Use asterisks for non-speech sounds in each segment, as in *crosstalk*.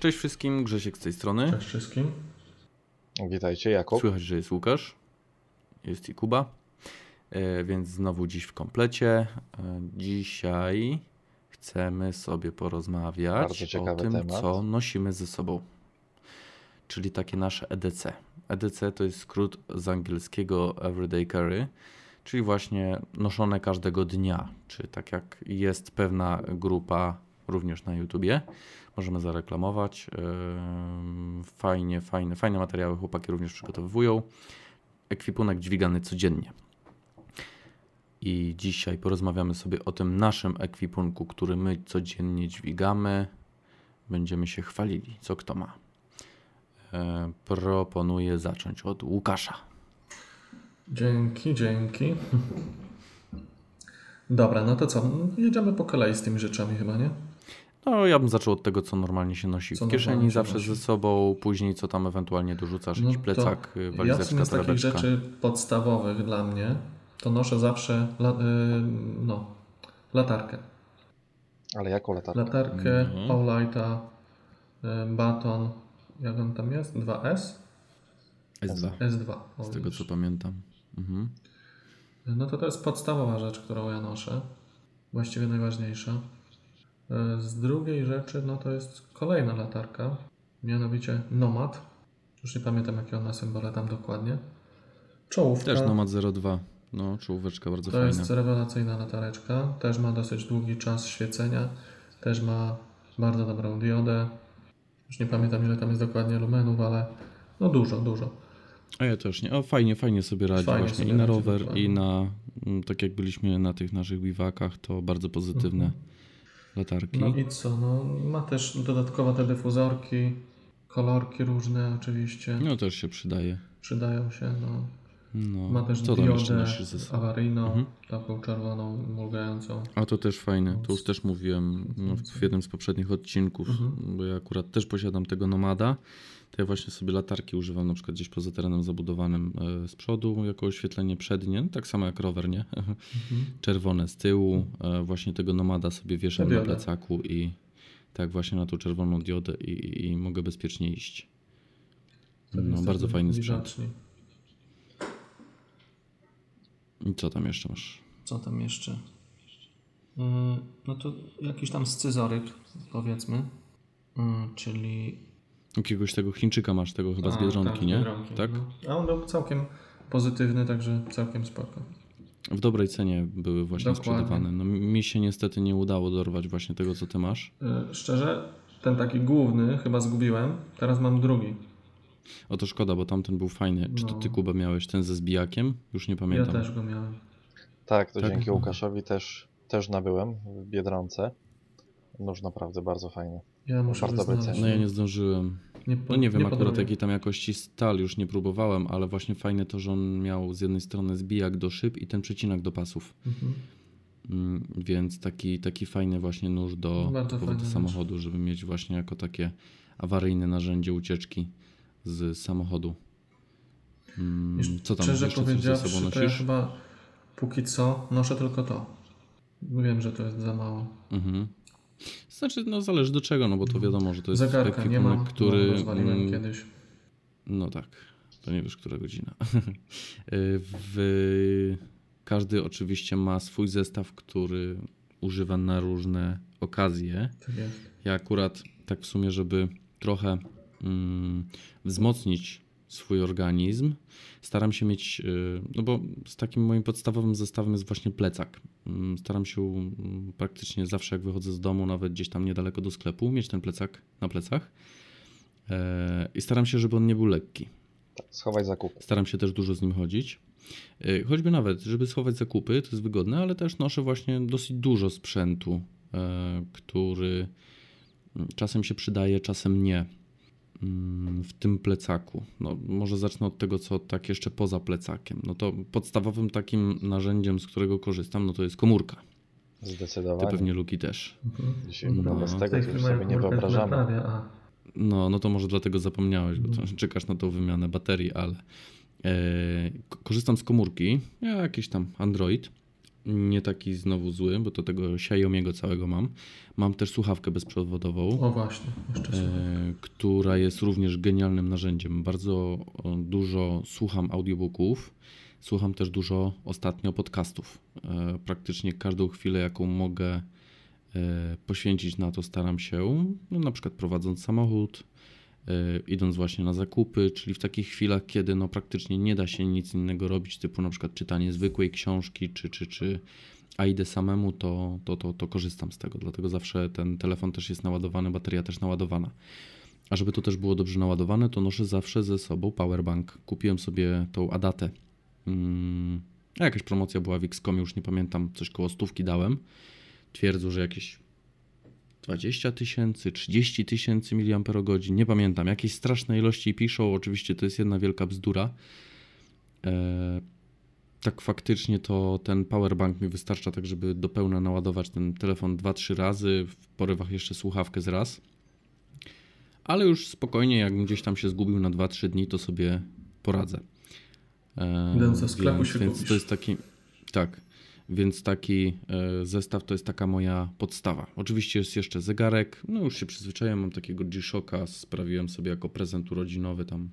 Cześć wszystkim, Grzesiek z tej strony. Cześć wszystkim. Witajcie, Jakub. Słychać, że jest Łukasz. Jest i Kuba. E, więc znowu dziś w komplecie. E, dzisiaj chcemy sobie porozmawiać o tym, temat. co nosimy ze sobą. Czyli takie nasze EDC. EDC to jest skrót z angielskiego Everyday Carry, czyli właśnie noszone każdego dnia. Czy tak jak jest pewna grupa również na YouTubie, możemy zareklamować. Fajnie, fajne, fajne materiały chłopaki również przygotowują. Ekwipunek dźwigany codziennie. I dzisiaj porozmawiamy sobie o tym naszym ekwipunku, który my codziennie dźwigamy. Będziemy się chwalili, co kto ma. E, proponuję zacząć od Łukasza. Dzięki, dzięki. Dobra, no to co? Jedziemy po kolei z tymi rzeczami chyba, nie? No, ja bym zaczął od tego, co normalnie się nosi co w kieszeni, zawsze nosi. ze sobą, później co tam ewentualnie dorzucasz, no jakiś plecak, walizeczka, ja z takich rzeczy podstawowych dla mnie, to noszę zawsze la, yy, no, latarkę. Ale jaką latarkę? Latarkę, mhm. Paulighta, yy, baton, jak on tam jest? 2S? S2. S2. O, z tego co pamiętam. Mhm. No to to jest podstawowa rzecz, którą ja noszę. Właściwie najważniejsza. E, z drugiej rzeczy, no to jest kolejna latarka, mianowicie Nomad. Już nie pamiętam, jakie ona symbole tam dokładnie. Czołówka. Też Nomad 02. No, czołóweczka bardzo to fajna. To jest rewelacyjna latareczka. Też ma dosyć długi czas świecenia. Też ma bardzo dobrą diodę. Już nie pamiętam, ile tam jest dokładnie lumenów, ale no dużo, dużo. A ja też nie. O, fajnie, fajnie sobie radzi fajnie właśnie i na rower, dokładnie. i na, mm, tak jak byliśmy na tych naszych biwakach, to bardzo pozytywne. Mhm latarki. No i co, no ma też dodatkowo te dyfuzorki, kolorki różne oczywiście. No też się przydaje. Przydają się, no. no. Ma też co diodę awaryjną, mhm. taką czerwoną, mulgającą. A to też fajne, to już też mówiłem no, w jednym z poprzednich odcinków, mhm. bo ja akurat też posiadam tego Nomada to ja właśnie sobie latarki używam na przykład gdzieś poza terenem zabudowanym e, z przodu jako oświetlenie przednie, tak samo jak rower, nie? Mhm. *laughs* Czerwone z tyłu, e, właśnie tego nomada sobie wieszam na plecaku i tak właśnie na tą czerwoną diodę i, i mogę bezpiecznie iść. No, bardzo fajny sprzęt. I co tam jeszcze masz? Co tam jeszcze? Mm, no to jakiś tam scyzoryk, powiedzmy, mm, czyli Jakiegoś tego Chińczyka masz, tego chyba z Biedronki, tak, nie? Biedronki, tak? No. A on był całkiem pozytywny, także całkiem spoko. W dobrej cenie były właśnie Dokładnie. sprzedawane. No, mi się niestety nie udało dorwać właśnie tego, co ty masz. Yy, szczerze, ten taki główny chyba zgubiłem, teraz mam drugi. O to szkoda, bo tamten był fajny. Czy to ty, no. Kuba, miałeś ten ze zbijakiem? Już nie pamiętam. Ja też go miałem. Tak, to tak? dzięki Łukaszowi też, też nabyłem w Biedronce. Nóż naprawdę bardzo fajny. Ja muszę bardzo dobrej No ja nie zdążyłem. Nie po, no nie wiem nie akurat jakiej tam jakości stal już nie próbowałem, ale właśnie fajne to, że on miał z jednej strony zbijak do szyb i ten przecinak do pasów. Mhm. Mm, więc taki, taki fajny właśnie nóż do, do samochodu, nóż. żeby mieć właśnie jako takie awaryjne narzędzie ucieczki z samochodu. Mm, co tam Szczerze jeszcze powiedziawszy, sobą nosisz? to ja chyba póki co noszę tylko to. Wiem, że to jest za mało. Mhm. Znaczy, no zależy do czego, no bo to wiadomo, że to jest Zegarka nie mam, który... Mm, kiedyś. No tak, to nie wiesz, która godzina. *laughs* w... Każdy oczywiście ma swój zestaw, który używa na różne okazje. Tak. Ja akurat tak w sumie, żeby trochę mm, wzmocnić swój organizm. Staram się mieć, y, no bo z takim moim podstawowym zestawem jest właśnie plecak. Mm, staram się mm, praktycznie zawsze, jak wychodzę z domu, nawet gdzieś tam niedaleko do sklepu, mieć ten plecak na plecach. E, I staram się, żeby on nie był lekki. Schowaj zakupy. Staram się też dużo z nim chodzić. E, choćby nawet, żeby schować zakupy, to jest wygodne, ale też noszę właśnie dosyć dużo sprzętu, e, który mm, czasem się przydaje, czasem nie. Mm, w tym plecaku. No, może zacznę od tego, co tak jeszcze poza plecakiem. No to podstawowym takim narzędziem, z którego korzystam, no to jest komórka. Zdecydowanie. Ty pewnie Luki też. Mhm. Dzisiaj no. bez tego już sobie nie wyobrażamy. No, no to może dlatego zapomniałeś, bo mhm. czekasz na tą wymianę baterii, ale e, korzystam z komórki, jakiś tam Android nie taki znowu zły, bo to tego Xiaomi'ego całego mam. Mam też słuchawkę bezprzewodową. O właśnie, jeszcze e, Która jest również genialnym narzędziem. Bardzo dużo słucham audiobooków. Słucham też dużo ostatnio podcastów. E, praktycznie każdą chwilę, jaką mogę e, poświęcić na to, staram się, no, na przykład prowadząc samochód, idąc właśnie na zakupy, czyli w takich chwilach, kiedy no praktycznie nie da się nic innego robić, typu na przykład czytanie zwykłej książki, czy, czy, czy a idę samemu, to, to, to, to korzystam z tego. Dlatego zawsze ten telefon też jest naładowany, bateria też naładowana. A żeby to też było dobrze naładowane, to noszę zawsze ze sobą powerbank. Kupiłem sobie tą Adatę. Hmm, jakaś promocja była w XCOM, już nie pamiętam, coś koło stówki dałem. Twierdzą, że jakieś 20 tysięcy, 30 tysięcy mAh, nie pamiętam, jakieś straszne ilości piszą, oczywiście to jest jedna wielka bzdura. E, tak faktycznie to ten powerbank mi wystarcza tak, żeby do pełna naładować ten telefon 2-3 razy, w porywach jeszcze słuchawkę z raz. Ale już spokojnie, jak gdzieś tam się zgubił na 2-3 dni, to sobie poradzę. E, ze sklepu więc, się więc to jest taki, tak, więc taki e, zestaw to jest taka moja podstawa. Oczywiście jest jeszcze zegarek, no już się przyzwyczaiłem, mam takiego G-Shocka, sprawiłem sobie jako prezent urodzinowy tam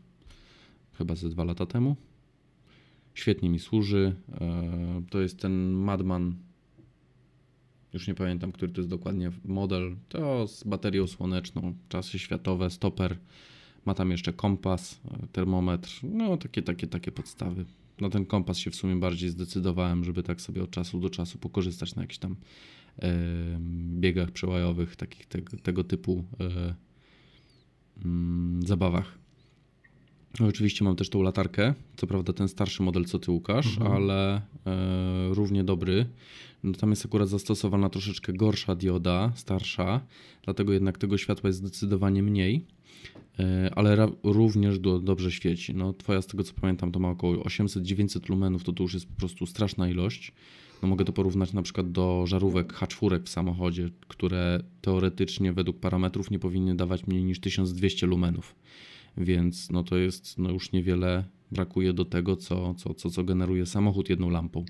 chyba ze dwa lata temu. Świetnie mi służy. E, to jest ten Madman, już nie pamiętam, który to jest dokładnie model. To z baterią słoneczną, czasy światowe, stoper. Ma tam jeszcze kompas, e, termometr, no takie, takie, takie podstawy na ten kompas się w sumie bardziej zdecydowałem, żeby tak sobie od czasu do czasu pokorzystać na jakichś tam e, biegach przełajowych, takich tego, tego typu e, mm, zabawach. No, oczywiście mam też tą latarkę, co prawda ten starszy model co ty Łukasz, mhm. ale e, równie dobry. No, tam jest akurat zastosowana troszeczkę gorsza dioda, starsza, dlatego jednak tego światła jest zdecydowanie mniej. E, ale również do, dobrze świeci. No, twoja, z tego co pamiętam, to ma około 800-900 lumenów, to to już jest po prostu straszna ilość. No, mogę to porównać na przykład do żarówek H4 w samochodzie, które teoretycznie według parametrów nie powinny dawać mniej niż 1200 lumenów. Więc no, to jest no, już niewiele brakuje do tego, co, co, co, co generuje samochód jedną lampą.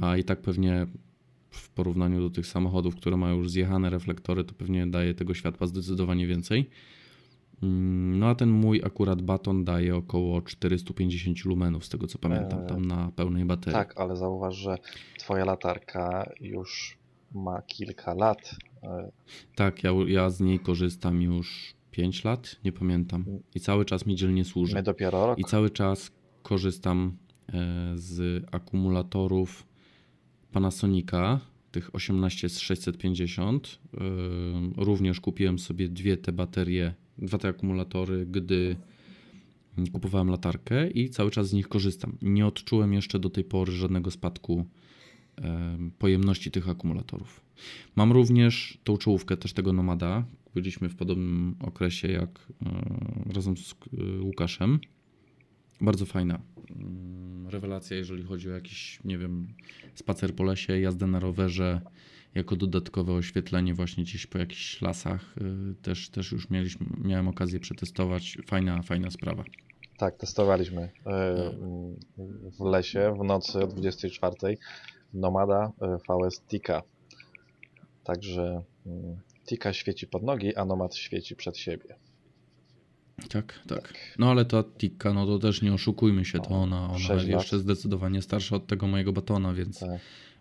A i tak pewnie w porównaniu do tych samochodów, które mają już zjechane reflektory, to pewnie daje tego światła zdecydowanie więcej. Mm, no a ten mój akurat baton daje około 450 lumenów, z tego co pamiętam, tam na pełnej baterii. Tak, ale zauważ, że twoja latarka już ma kilka lat. E, tak, ja, ja z niej korzystam już 5 lat, nie pamiętam. I cały czas mi dzielnie służy. My dopiero rok. I cały czas korzystam e, z akumulatorów Panasonica, tych 18 z 650. Również kupiłem sobie dwie te baterie dwa te akumulatory, gdy kupowałem latarkę i cały czas z nich korzystam. Nie odczułem jeszcze do tej pory żadnego spadku pojemności tych akumulatorów. Mam również tą czołówkę też tego Nomada. Byliśmy w podobnym okresie jak e, razem z e, Łukaszem. Bardzo fajna mm, rewelacja, jeżeli chodzi o jakiś, nie wiem, spacer po lesie, jazdę na rowerze, jako dodatkowe oświetlenie właśnie gdzieś po jakichś lasach. Y, też, też już mieliśmy, miałem okazję przetestować. Fajna, fajna sprawa. Tak, testowaliśmy y, w lesie w nocy o 24 Nomada y, VS Tika. Także Tika świeci pod nogi, a Nomad świeci przed siebie. Tak, tak. No ale ta Tika, no to też nie oszukujmy się, to ona, ona jeszcze zdecydowanie starsza od tego mojego batona, więc, tak.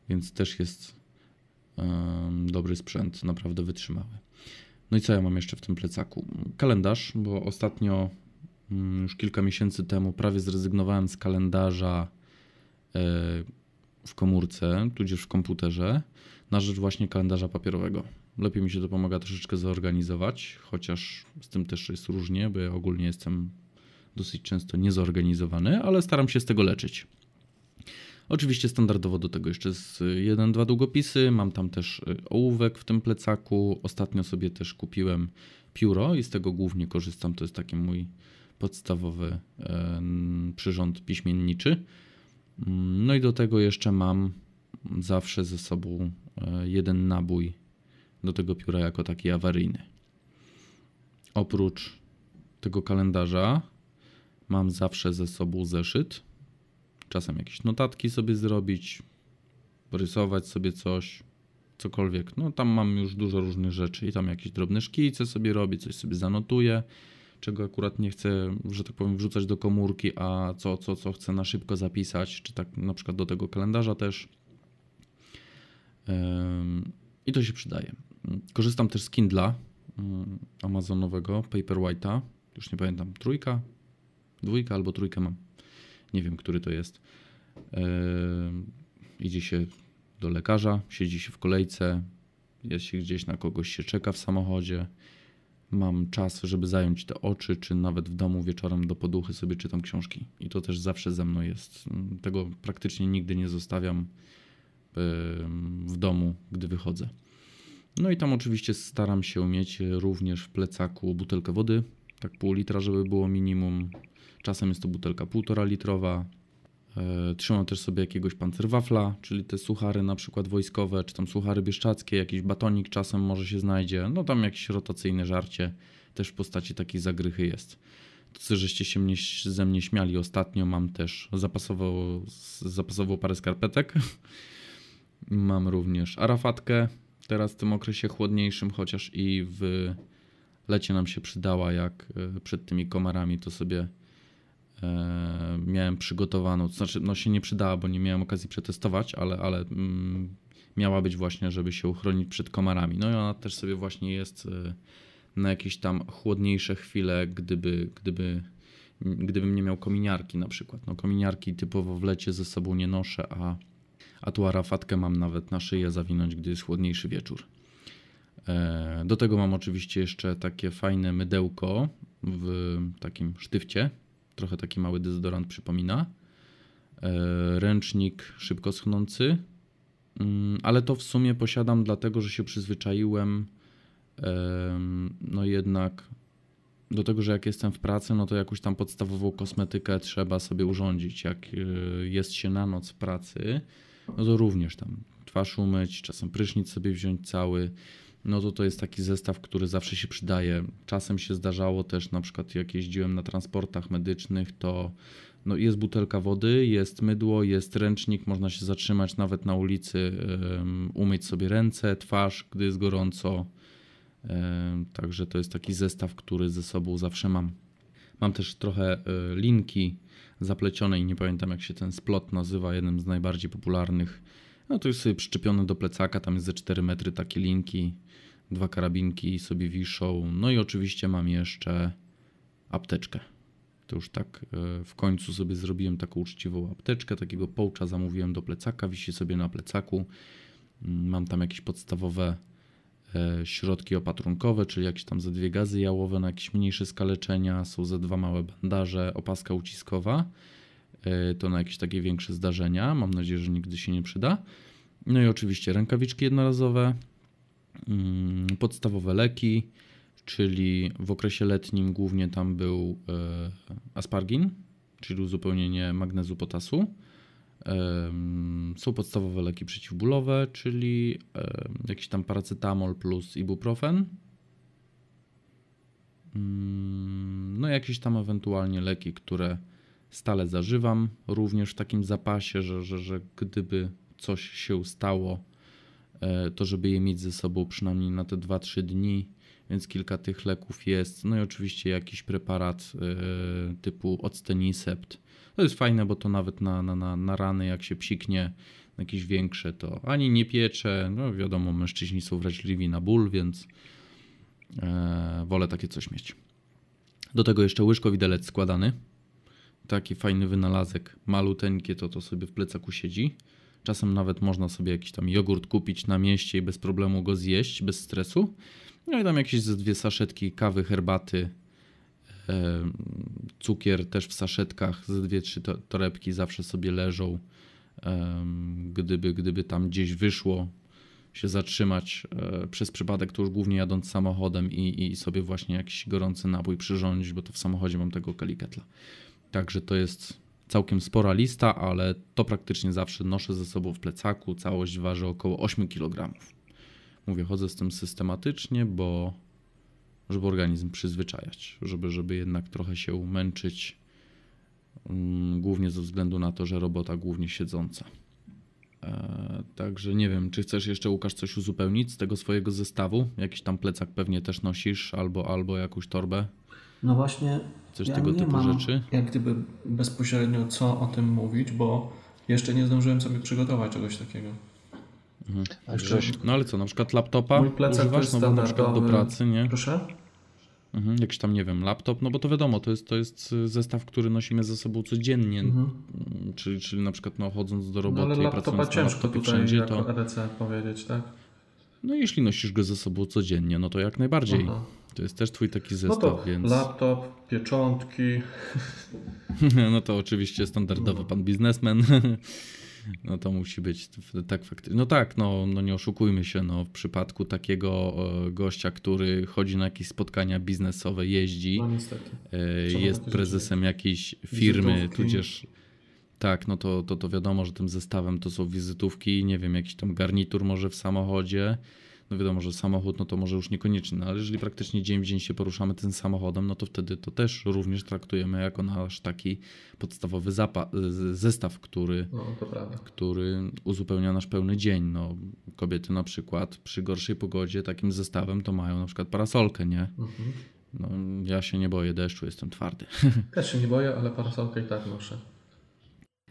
więc też jest dobry sprzęt, naprawdę wytrzymały. No i co ja mam jeszcze w tym plecaku? Kalendarz, bo ostatnio mm, już kilka miesięcy temu prawie zrezygnowałem z kalendarza e, w komórce, tudzież w komputerze, na rzecz właśnie kalendarza papierowego. Lepiej mi się to pomaga troszeczkę zorganizować, chociaż z tym też jest różnie, bo ja ogólnie jestem dosyć często niezorganizowany, ale staram się z tego leczyć. Oczywiście standardowo do tego jeszcze z jeden, dwa długopisy. Mam tam też y, ołówek w tym plecaku. Ostatnio sobie też kupiłem pióro i z tego głównie korzystam. To jest taki mój podstawowy przyrząd piśmienniczy. Mm, no i do tego jeszcze mam zawsze ze sobą e, jeden nabój do tego pióra jako taki awaryjny. Oprócz tego kalendarza mam zawsze ze sobą zeszyt czasem jakieś notatki sobie zrobić, porysować sobie coś, cokolwiek. No tam mam już dużo różnych rzeczy i tam jakieś drobne szkice sobie robię, coś sobie zanotuję, czego akurat nie chcę, że tak powiem, wrzucać do komórki, a co, co, co chcę na szybko zapisać, czy tak na przykład do tego kalendarza też. I to się przydaje. Korzystam też z Kindla amazonowego, Paperwhite'a, już nie pamiętam, trójka, dwójka albo trójkę mam. Nie wiem, który to jest. Idzie się do lekarza, siedzi się w kolejce, jest się gdzieś na kogoś się czeka w samochodzie. Mam czas, żeby zająć te oczy, czy nawet w domu wieczorem do poduchy sobie czytam książki. I to też zawsze ze mną jest. Tego praktycznie nigdy nie zostawiam w domu, gdy wychodzę. No i tam oczywiście staram się mieć również w plecaku butelkę wody, tak pół litra, żeby było minimum. Czasem jest to butelka półtora litrowa, E, trzymam też sobie jakiegoś pancerwafla, czyli te suchary na przykład wojskowe, czy tam suchary bieszczackie, jakiś batonik czasem może się znajdzie, no tam jakieś rotacyjne żarcie też w postaci takiej zagrychy jest. To, co żeście się mnie, ze mnie śmiali ostatnio, mam też zapasową, zapasową parę skarpetek. *laughs* mam również arafatkę, teraz w tym okresie chłodniejszym, chociaż i w lecie nam się przydała, jak e, przed tymi komarami, to sobie E, miałem przygotowaną, to znaczy no się nie przydała, bo nie miałem okazji przetestować, ale, ale mm, miała być właśnie, żeby się uchronić przed komarami. No i ona też sobie właśnie jest e, na jakieś tam chłodniejsze chwile, gdyby, gdyby, gdybym nie miał kominiarki na przykład. No kominiarki typowo w lecie ze sobą nie noszę, a, a tu arafatkę mam nawet na szyję zawinąć, gdy jest chłodniejszy wieczór. E, do tego mam oczywiście jeszcze takie fajne mydełko w takim sztywcie, trochę taki mały dezodorant przypomina. E, ręcznik szybko schnący, mm, ale to w sumie posiadam dlatego, że się przyzwyczaiłem no jednak do tego, że jak jestem w pracy, no to jakąś tam podstawową kosmetykę trzeba sobie urządzić. Jak e, jest się na noc w pracy, no to również tam twarz umyć, czasem prysznic sobie wziąć cały no to to jest taki zestaw, który zawsze się przydaje. Czasem się zdarzało też, na przykład jak jeździłem na transportach medycznych, to no jest butelka wody, jest mydło, jest ręcznik, można się zatrzymać nawet na ulicy, um, umyć sobie ręce, twarz, gdy jest gorąco. Także to jest taki zestaw, który ze sobą zawsze mam. Mam też trochę um, linki zaplecionej, nie pamiętam jak się ten splot nazywa, jednym z najbardziej popularnych. No to jest sobie przyczepione do plecaka, tam jest ze 4 metry takie linki dwa karabinki sobie wiszą. No i oczywiście mam jeszcze apteczkę. To już tak e, w końcu sobie zrobiłem taką uczciwą apteczkę, takiego połcza zamówiłem do plecaka, wisi sobie na plecaku. Mm, mam tam jakieś podstawowe e, środki opatrunkowe, czyli jakieś tam ze dwie gazy jałowe na jakieś mniejsze skaleczenia, są ze dwa małe bandaże, opaska uciskowa, e, to na jakieś takie większe zdarzenia. Mam nadzieję, że nigdy się nie przyda. No i oczywiście rękawiczki jednorazowe, podstawowe leki, czyli w okresie letnim głównie tam był e, aspargin, czyli uzupełnienie magnezu potasu. Są podstawowe leki przeciwbólowe, czyli jakiś tam paracetamol plus ibuprofen. Mm, no jakieś tam ewentualnie leki, które stale zażywam, również w takim zapasie, że, że, że gdyby coś się stało, to żeby je mieć ze sobą przynajmniej na te 2-3 dni, więc kilka tych leków jest. No i oczywiście jakiś preparat e, typu octenisept. To jest fajne, bo to nawet na, na, na, rany, jak się psiknie, jakieś większe, to ani nie piecze. No wiadomo, mężczyźni są wrażliwi na ból, więc e, wolę takie coś mieć. Do tego jeszcze łyżko widelec składany. Taki fajny wynalazek, maluteńkie, to to sobie w plecaku siedzi. Czasem nawet można sobie jakiś tam jogurt kupić na mieście i bez problemu go zjeść, bez stresu. No i tam jakieś ze dwie saszetki kawy, herbaty, e, cukier też w saszetkach, ze dwie, trzy torebki zawsze sobie leżą. E, gdyby, gdyby tam gdzieś wyszło się zatrzymać e, przez przypadek, to już głównie jadąc samochodem i, i sobie właśnie jakiś gorący napój przyrządzić, bo to w samochodzie mam tego kaliketla. Także to jest całkiem spora lista, ale to praktycznie zawsze noszę ze sobą w plecaku. Całość waży około 8 kg. Mówię, chodzę z tym systematycznie, bo żeby organizm przyzwyczajać, żeby, żeby jednak trochę się męczyć, mm, głównie ze względu na to, że robota głównie siedząca. E, także nie wiem, czy chcesz jeszcze Łukasz coś uzupełnić z tego swojego zestawu? Jakiś tam plecak pewnie też nosisz, albo, albo jakąś torbę? No właśnie, coś ja tego nie typu mam rzeczy. Jak gdyby bezpośrednio co o tym mówić, bo jeszcze nie zdążyłem sobie przygotować czegoś takiego. Mhm. No ale co, na przykład laptopa Mój plecak używasz, no bo na przykład do pracy, nie? Proszę? Mhm, jakiś tam, nie wiem, laptop, no bo to wiadomo, to jest, to jest zestaw, który nosimy ze sobą codziennie, mhm. czyli, czyli na przykład no, chodząc do roboty no, ale i pracując ciężko na laptopie tutaj wszędzie, to... EDC powiedzieć, tak? No jeśli nosisz go ze sobą codziennie, no to jak najbardziej. Aha. To jest też twój taki zestaw, no to więc... laptop, pieczątki. *laughs* no to oczywiście standardowy pan biznesmen. *laughs* No to musi być tak faktycznie. No tak, no, no nie oszukujmy się, no w przypadku takiego e, gościa, który chodzi na jakieś spotkania biznesowe, jeździ, no, e, jest prezesem jakiejś firmy, wizytówki. tudzież tak, no to, to, to wiadomo, że tym zestawem to są wizytówki, nie wiem, jakiś tam garnitur może w samochodzie, no wiadomo, że samochód, no to może już niekoniecznie, no ale jeżeli praktycznie dzień w dzień się poruszamy tym samochodem, no to wtedy to też również traktujemy jako nasz taki podstawowy zestaw, który, no, który uzupełnia nasz pełny dzień. No, kobiety na przykład przy gorszej pogodzie takim zestawem to mają na przykład parasolkę, nie? Mhm. No, ja się nie boję deszczu, jestem twardy. Też się nie boję, ale parasolkę i tak noszę.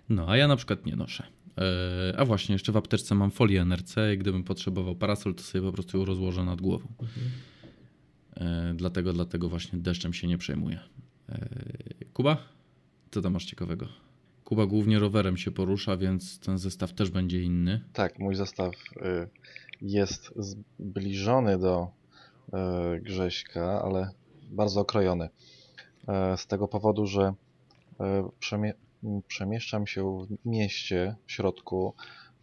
No, a ja na przykład nie noszę. E, a właśnie, jeszcze w apteczce mam folię NRC i gdybym potrzebował parasol, to sobie po prostu ją rozłożę nad głową. Mhm. Dlatego, dlatego właśnie deszczem się nie przejmuję. E, Kuba? Co tam masz ciekawego? Kuba głównie rowerem się porusza, więc ten zestaw też będzie inny. Tak, mój zestaw y, jest zbliżony do Grześka, ale bardzo okrojony. Z tego powodu, że przemieszczam się w mieście, w środku,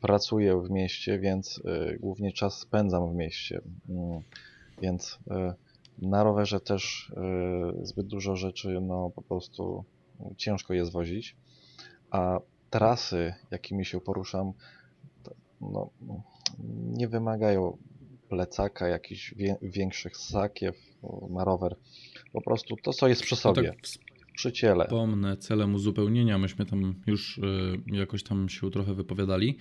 pracuję w mieście, więc y, głównie czas spędzam w mieście. Mm, więc y, na rowerze też y, zbyt dużo rzeczy no, po prostu ciężko jest wozić, a trasy, jakimi się poruszam, no, nie wymagają plecaka, jakichś większych sakiew na rower. Po prostu to, co jest przy no sobie. tak przy ciele. Pomnę celem uzupełnienia, myśmy tam już y, jakoś tam się trochę wypowiadali.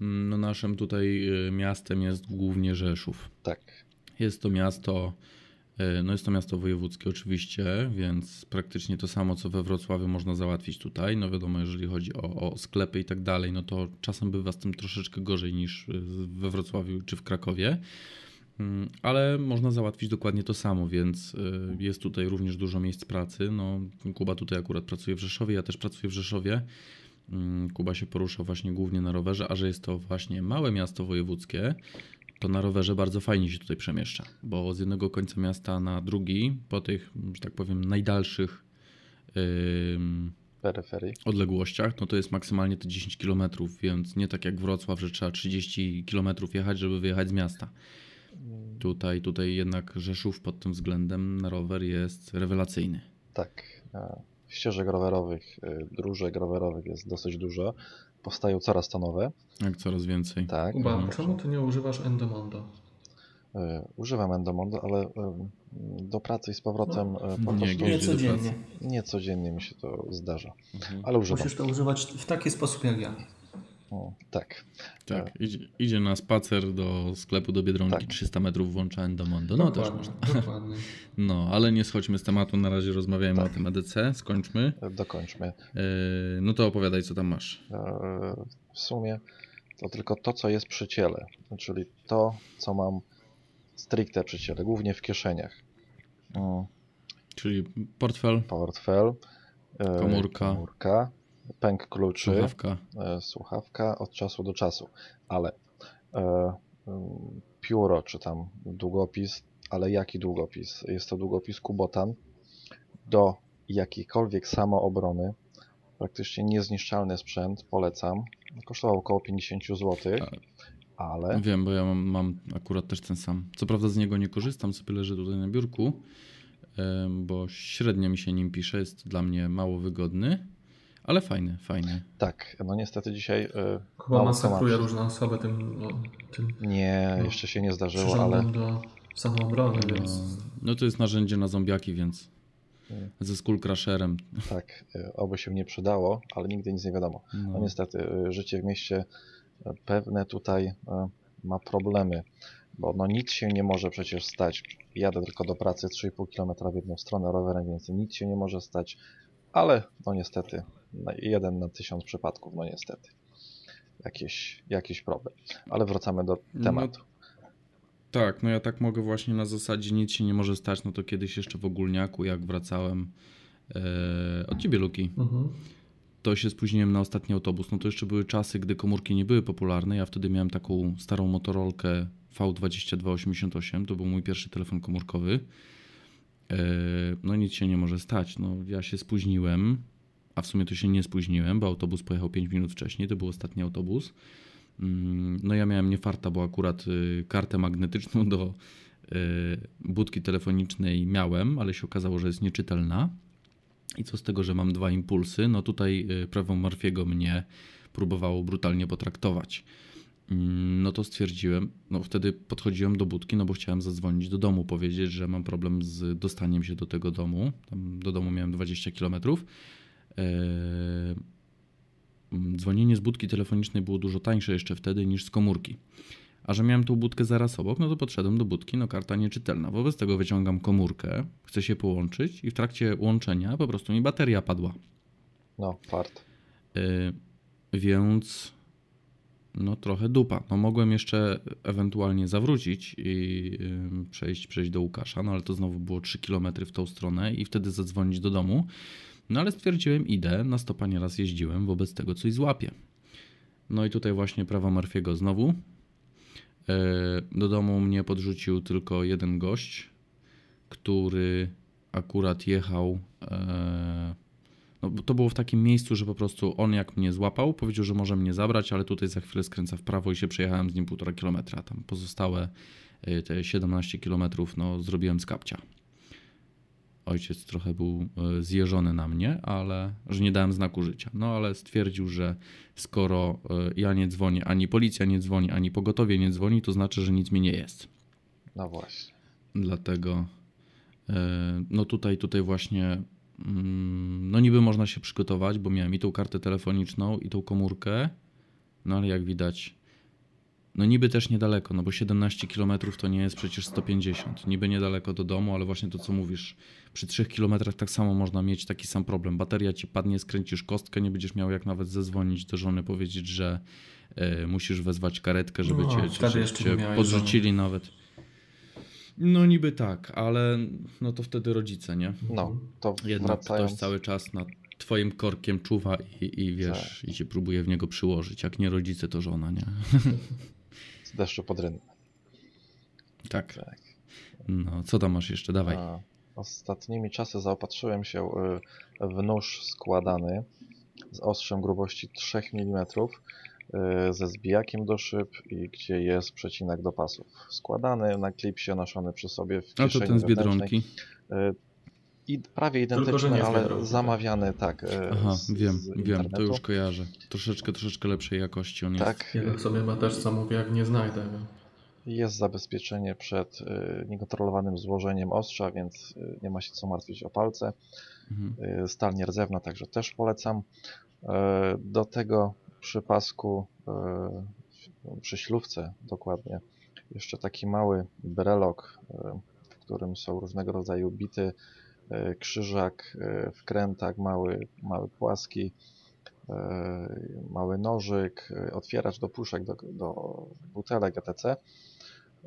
No naszym tutaj y, miastem jest głównie Rzeszów. Tak. Jest to miasto, y, no jest to miasto wojewódzkie oczywiście, więc praktycznie to samo co we Wrocławiu można załatwić tutaj. No wiadomo, jeżeli chodzi o, o sklepy i tak dalej, no to czasem bywa z tym troszeczkę gorzej niż we Wrocławiu czy w Krakowie. Mm, ale można załatwić dokładnie to samo, więc y, jest tutaj również dużo miejsc pracy. No, Kuba tutaj akurat pracuje w Rzeszowie, ja też pracuję w Rzeszowie. Mm, Kuba się porusza właśnie głównie na rowerze, a że jest to właśnie małe miasto wojewódzkie, to na rowerze bardzo fajnie się tutaj przemieszcza, bo z jednego końca miasta na drugi, po tych, że tak powiem, najdalszych Peryferii. odległościach, no to jest maksymalnie te 10 km, więc nie tak jak Wrocław, że trzeba 30 km jechać, żeby wyjechać z miasta. Tutaj, tutaj jednak Rzeszów pod tym względem na rower jest rewelacyjny. Tak. Ścieżek rowerowych, y, dróżek rowerowych jest dosyć dużo. Powstają coraz to nowe. Jak coraz więcej. Tak. Kuba, mhm. czemu ty nie używasz Endomondo? Y, używam Endomondo, ale do pracy i z powrotem no, po nie, prostu... Nie codziennie. Nie codziennie mi się to zdarza, mhm. ale używam. Musisz to używać w taki sposób jak ja. O, tak. Tak, e. idzie, idzie, na spacer do sklepu do Biedronki, tak. 300 metrów włącza Endomondo. No dokładnie, też można. *laughs* Dokładnie. No, ale nie schodźmy z tematu, na razie rozmawiajmy tak. o tym EDC, skończmy. E, dokończmy. E, no to opowiadaj, co tam masz. w sumie to tylko to, co jest przy ciele, czyli to, co mam stricte przy ciele, głównie w kieszeniach. Czyli portfel. Portfel. Komórka. komórka pęk kluczy, słuchawka. E, słuchawka od czasu do czasu, ale e, mm, pióro czy tam długopis, ale jaki długopis? Jest to długopis Kubotan do jakiejkolwiek samoobrony, praktycznie niezniszczalny sprzęt, polecam. Kosztował około 50 zł. Ale... Wiem, bo ja mam, mam, akurat też ten sam. Co prawda z niego nie korzystam, sobie leży tutaj na biurku, bo średnio mi się nim pisze, jest dla mnie mało wygodny. Ale fajny, fajny. Tak, no niestety dzisiaj. Chyba masakruje różne osoby tym. No, tym nie, no, jeszcze się nie zdarzyło, ale. do samoobrony, no, więc. No to jest narzędzie na zombiaki, więc. Hmm. Ze Skullcrusherem. Tak, y, oby się nie przydało, ale nigdy nic nie wiadomo. No, no niestety, y, życie w mieście pewne tutaj ma problemy, bo no nic się nie może przecież stać. Jadę tylko do pracy 3,5 km w jedną stronę rowerem, więc nic się nie może stać, ale no niestety jeden na tysiąc przypadków, no niestety. Jakiś, jakiś problem. Ale wracamy do no tematu. No, tak, no ja tak mogę właśnie na zasadzie nic się nie może stać, no to kiedyś jeszcze w ogólniaku, jak wracałem e, od ciebie, Luki, mhm. to się spóźniłem na ostatni autobus. No to jeszcze były czasy, gdy komórki nie były popularne. Ja wtedy miałem taką starą Motorolkę V2288, to był mój pierwszy telefon komórkowy. E, no nic się nie może stać. No ja się spóźniłem, a w sumie to się nie spóźniłem, bo autobus pojechał 5 minut wcześniej, to był ostatni autobus. Mm, no ja miałem nie farta, bo akurat y, kartę magnetyczną do y, budki telefonicznej miałem, ale się okazało, że jest nieczytelna. I co z tego, że mam dwa impulsy? No tutaj y, prawo Morfiego mnie próbowało brutalnie potraktować. Mm, no to stwierdziłem, no wtedy podchodziłem do budki, no bo chciałem zadzwonić do domu, powiedzieć, że mam problem z dostaniem się do tego domu. Tam do domu miałem 20 kilometrów. Mm, dzwonienie z budki telefonicznej było dużo tańsze jeszcze wtedy niż z komórki. A że miałem tą budkę zaraz obok, no to podszedłem do budki, no karta nieczytelna. Wobec tego wyciągam komórkę, chcę się połączyć i w trakcie łączenia po prostu mi bateria padła. No, fart. Yy, więc no trochę dupa. No mogłem jeszcze ewentualnie zawrócić i yy, przejść, przejść do Łukasza, no ale to znowu było 3 km w tą stronę i wtedy zadzwonić do domu. No ale stwierdziłem, idę, na stopa nieraz jeździłem, wobec tego coś złapię. No i tutaj właśnie prawa Murphy'ego znowu. E, do domu mnie podrzucił tylko jeden gość, który akurat jechał. E, no, to było w takim miejscu, że po prostu on jak mnie złapał, powiedział, że może mnie zabrać, ale tutaj za chwilę skręca w prawo i się przejechałem z nim półtora kilometra. Tam pozostałe e, te 17 kilometrów no, zrobiłem z kapcia ojciec trochę był e, zjeżony na mnie, ale że nie dałem znaku życia. No ale stwierdził, że skoro e, ja nie dzwonię, ani policja nie dzwoni, ani pogotowie nie dzwoni, to znaczy, że nic mi nie jest. No właśnie. Dlatego e, no tutaj, tutaj właśnie mm, no niby można się przygotować, bo miałem i tą kartę telefoniczną, i tą komórkę, no ale jak widać no niby też niedaleko, no bo 17 km to nie jest przecież 150. Niby niedaleko do domu, ale właśnie to co mówisz, przy 3 km tak samo można mieć taki sam problem. Bateria ci padnie, skręcisz kostkę, nie będziesz miał jak nawet zezwonić do żony, powiedzieć, że y, musisz wezwać karetkę, żeby no, cię, cię, cię podrzucili nawet. No niby tak, ale no to wtedy rodzice, nie? No, to Jednak wracając... ktoś cały czas nad twoim korkiem czuwa i, i wiesz, tak. i cię próbuje w niego przyłożyć. Jak nie rodzice, to żona, nie? *laughs* deszczu pod rynnem. Tak. tak. No, co tam masz jeszcze? Dawaj. A, ostatnimi czasy zaopatrzyłem się y, w nóż składany z ostrzem grubości 3 mm y, ze zbijakiem do szyb i gdzie jest przecinek do pasów. Składany na klipsie, noszony przy sobie w kieszeni A to ten z Biedronki? I prawie identyczny, Tylko, ale zamawiany, tak. Aha, z, wiem, z wiem, to już kojarzę. Troszeczkę, troszeczkę lepszej jakości on tak. jest. Ja sobie ma też zamówię, jak nie znajdę. Jest zabezpieczenie przed y, niekontrolowanym złożeniem ostrza, więc y, nie ma się co martwić o palce. Mhm. Stal nierdzewna także też polecam. Do tego przy pasku, przy ślówce dokładnie, jeszcze taki mały brelok, w którym są różnego rodzaju bity, krzyżak, wkrętak mały, mały płaski, mały nożyk, otwieracz do puszek, do, do butelek etc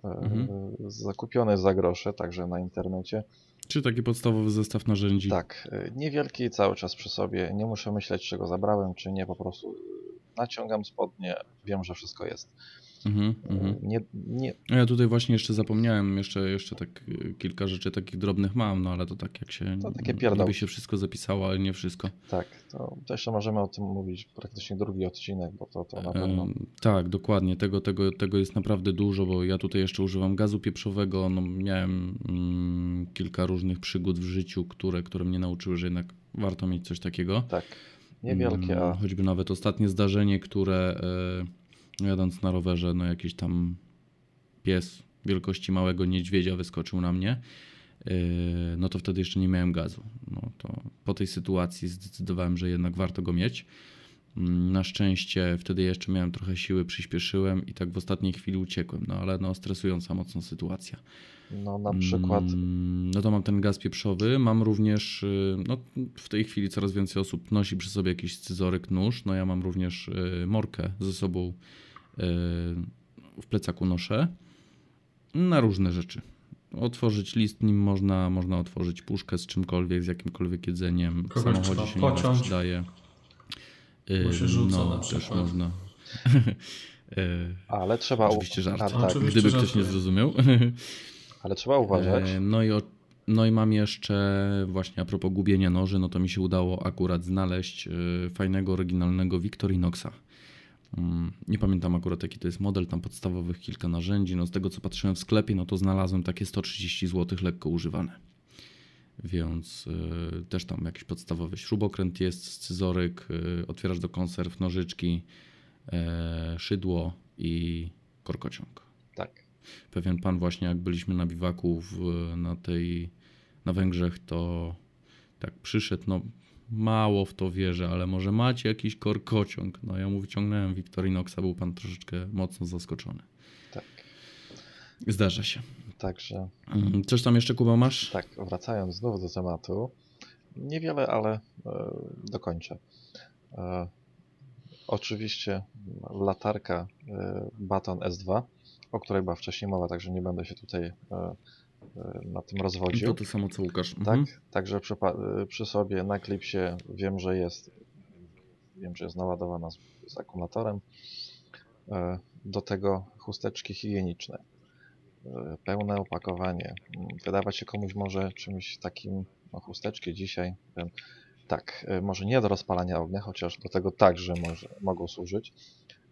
mhm. zakupione za grosze, także na internecie. Czy taki podstawowy zestaw narzędzi? Tak, e, niewielki, cały czas przy sobie. Nie muszę myśleć, czego zabrałem, czy nie, po prostu naciągam spodnie, wiem, że wszystko jest. Mhm, mhm. Nie, nie... Ja tutaj właśnie jeszcze zapomniałem, jeszcze, jeszcze tak y, kilka rzeczy takich drobnych mam, no ale to tak jak się, to takie niby się wszystko zapisało, ale nie wszystko. Tak, to, to jeszcze możemy o tym mówić praktycznie drugi odcinek, bo to, to na pewno... tak, dokładnie, tego, tego, tego jest naprawdę dużo, bo ja tutaj jeszcze używam gazu pieprzowego, no miałem mm, kilka różnych przygód w życiu, które, które mnie nauczyły, że jednak warto mieć coś takiego. Tak, niewielkie, a... Mm, choćby nawet ostatnie zdarzenie, które... Y, jadąc na rowerze, no jakiś tam pies wielkości małego niedźwiedzia wyskoczył na mnie, yy, no to wtedy jeszcze nie miałem gazu. No to po tej sytuacji zdecydowałem, że jednak warto go mieć. Mm, na szczęście wtedy jeszcze miałem trochę siły, przyspieszyłem i tak w ostatniej chwili uciekłem, no ale no stresująca mocno sytuacja. No na przykład. No to mam ten gaz pieprzowy, mam również, y, no w tej chwili coraz więcej osób nosi przy sobie jakiś scyzoryk, nóż, no ja mam również y, morkę ze sobą w plecaku noszę na różne rzeczy. Otworzyć list nim można, można otworzyć puszkę z czymkolwiek, z jakimkolwiek jedzeniem. W samochodzie się pociąć. nie przydaje. Bo się rzuca no, na przykład. też można. *laughs* Ale trzeba... Oczywiście żart. Tak. Oczywiście Gdyby ktoś nie zrozumiał. *laughs* Ale trzeba uważać. No i, o, no i mam jeszcze właśnie a propos gubienia noży, no to mi się udało akurat znaleźć fajnego, oryginalnego Victorinoxa. Mm, nie pamiętam akurat jaki to jest model, tam podstawowych kilka narzędzi. No z tego co patrzyłem w sklepie, no to znalazłem takie 130 zł lekko używane. Więc y, też tam jakiś podstawowy śrubokręt jest, scyzoryk, y, otwierasz do konserw, nożyczki, y, szydło i korkociąg. Tak. Pewien pan właśnie jak byliśmy na biwaku w, na tej na Węgrzech, to tak przyszedł, no mało w to wierzę, ale może macie jakiś korkociąg. No ja mu wyciągnąłem Victorinoxa, był pan troszeczkę mocno zaskoczony. Tak. Zdarza się. Także. Mm, coś tam jeszcze, Kuba, masz? Tak, wracając znów do tematu. Niewiele, ale e, dokończę. E, oczywiście latarka e, Baton S2, o której była wcześniej mowa, także nie będę się tutaj na tym rozwodził. To to samo co Łukasz. Tak, mhm. także przy, przy, sobie na klipsie wiem, że jest wiem, że jest naładowana z, z akumulatorem. E, do tego chusteczki higieniczne E, pełne opakowanie. Wydawać się komuś może czymś takim, no chusteczki dzisiaj, tak, może nie do rozpalania ognia, chociaż do tego także może, mogą służyć,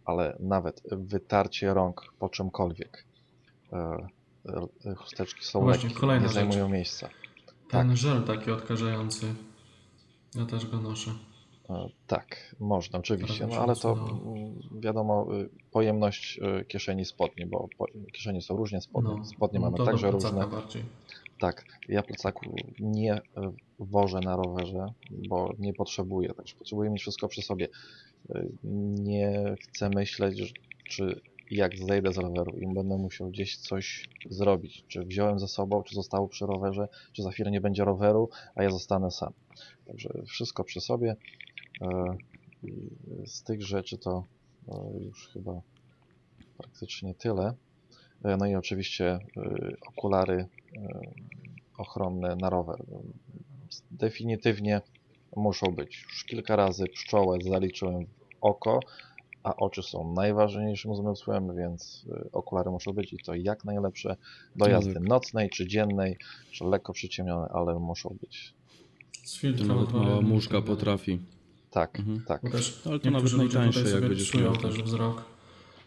ale nawet wytarcie rąk po czymkolwiek. E, chusteczki są Właśnie, lekkie, nie zajmują rzecz. miejsca. Ten tak. żel taki odkażający, ja też go noszę. Tak, można oczywiście, no ale to no. wiadomo, y, pojemność y, kieszeni spodni, bo kieszenie są różnie, spodnie, no, spodnie no mamy także różne. Bardziej. Tak, ja plecaku nie y, wożę na rowerze, bo nie potrzebuję, także potrzebuję mieć wszystko przy sobie. Nie chcę myśleć, czy jak zejdę z roweru i będę musiał gdzieś coś zrobić, czy wziąłem ze sobą, czy zostało przy rowerze, czy za chwilę nie będzie roweru, a ja zostanę sam. Także wszystko przy sobie. E, z tych rzeczy to e, już chyba praktycznie tyle. E, no i oczywiście okulary ochronne na rower. Definitywnie muszą być. Już kilka razy pszczołę zaliczyłem w oko, a oczy są najważniejszym zmysłem, więc okulary muszą być i to jak najlepsze do jazdy nocnej czy dziennej, czy lekko przyciemnione, ale muszą być. Z filtrem nawet mała muszka potrafi. Tak, mhm. tak. Też Ale to nawet najtańsze, jak będziesz miał. też wzrok.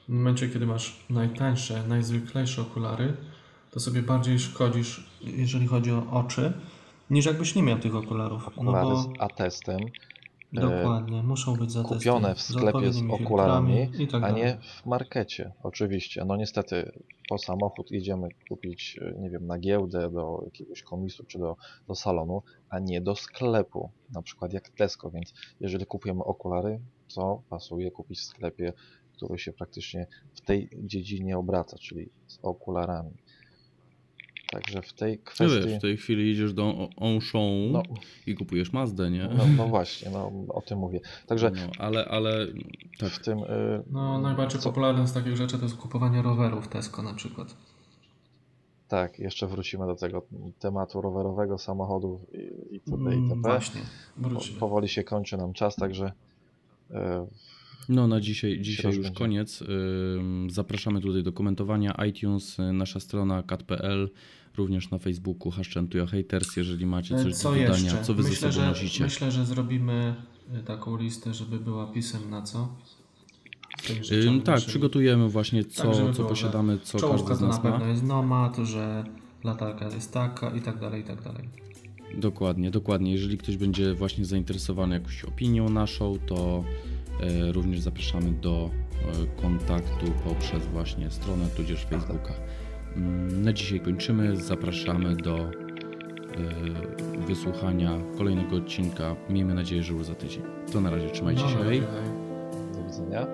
W momencie, kiedy masz najtańsze, najzwyklejsze okulary, to sobie bardziej szkodzisz, jeżeli chodzi o oczy, niż jakbyś nie miał tych okularów. No Okulary no bo... z atestem. Dokładnie, muszą być Kupione w sklepie z okularami, tak a nie w markecie, oczywiście. No niestety, po samochód idziemy kupić, e, nie wiem, na giełdę, do jakiegoś komisu czy do, do salonu, a nie do sklepu, na przykład jak Tesco, więc jeżeli kupujemy okulary, to pasuje kupić w sklepie, który się praktycznie w tej dziedzinie obraca, czyli z okularami. Także w tej kwestii... No wiesz, w tej chwili idziesz do Auchan no, i kupujesz Mazdę, nie? No, no, właśnie, no, o tym mówię. Także no, ale, ale tak. w tym... Y, no najbardziej co... popularne z takich rzeczy to jest kupowanie rowerów Tesco na przykład. Tak, jeszcze wrócimy do tego tematu rowerowego, samochodów i, itd. itp. Mm, właśnie, wrócimy. Powoli się kończy nam czas, także... Y, no na dzisiaj, dzisiaj już koniec. Zapraszamy tutaj do komentowania. iTunes, y, nasza strona kat.pl, również na Facebooku Haszczentuja Haters, jeżeli macie coś co do dodania, jeszcze? co wy myślę, ze sobą nosicie. Myślę, że zrobimy y, taką listę, żeby była pisem na co. tak, przygotujemy właśnie co, tak, co posiadamy, co każdy z nas to na pewno jest Nomad, że latarka jest taka i tak dalej, i tak dalej. Dokładnie, dokładnie. Jeżeli ktoś będzie właśnie zainteresowany jakąś opinią naszą, to E, również zapraszamy do e, kontaktu poprzez właśnie stronę tudzież Facebooka. Mm, na dzisiaj kończymy. Zapraszamy do e, wysłuchania kolejnego odcinka. Miejmy nadzieję, że już za tydzień. To na razie, trzymajcie się. Hej. widzenia.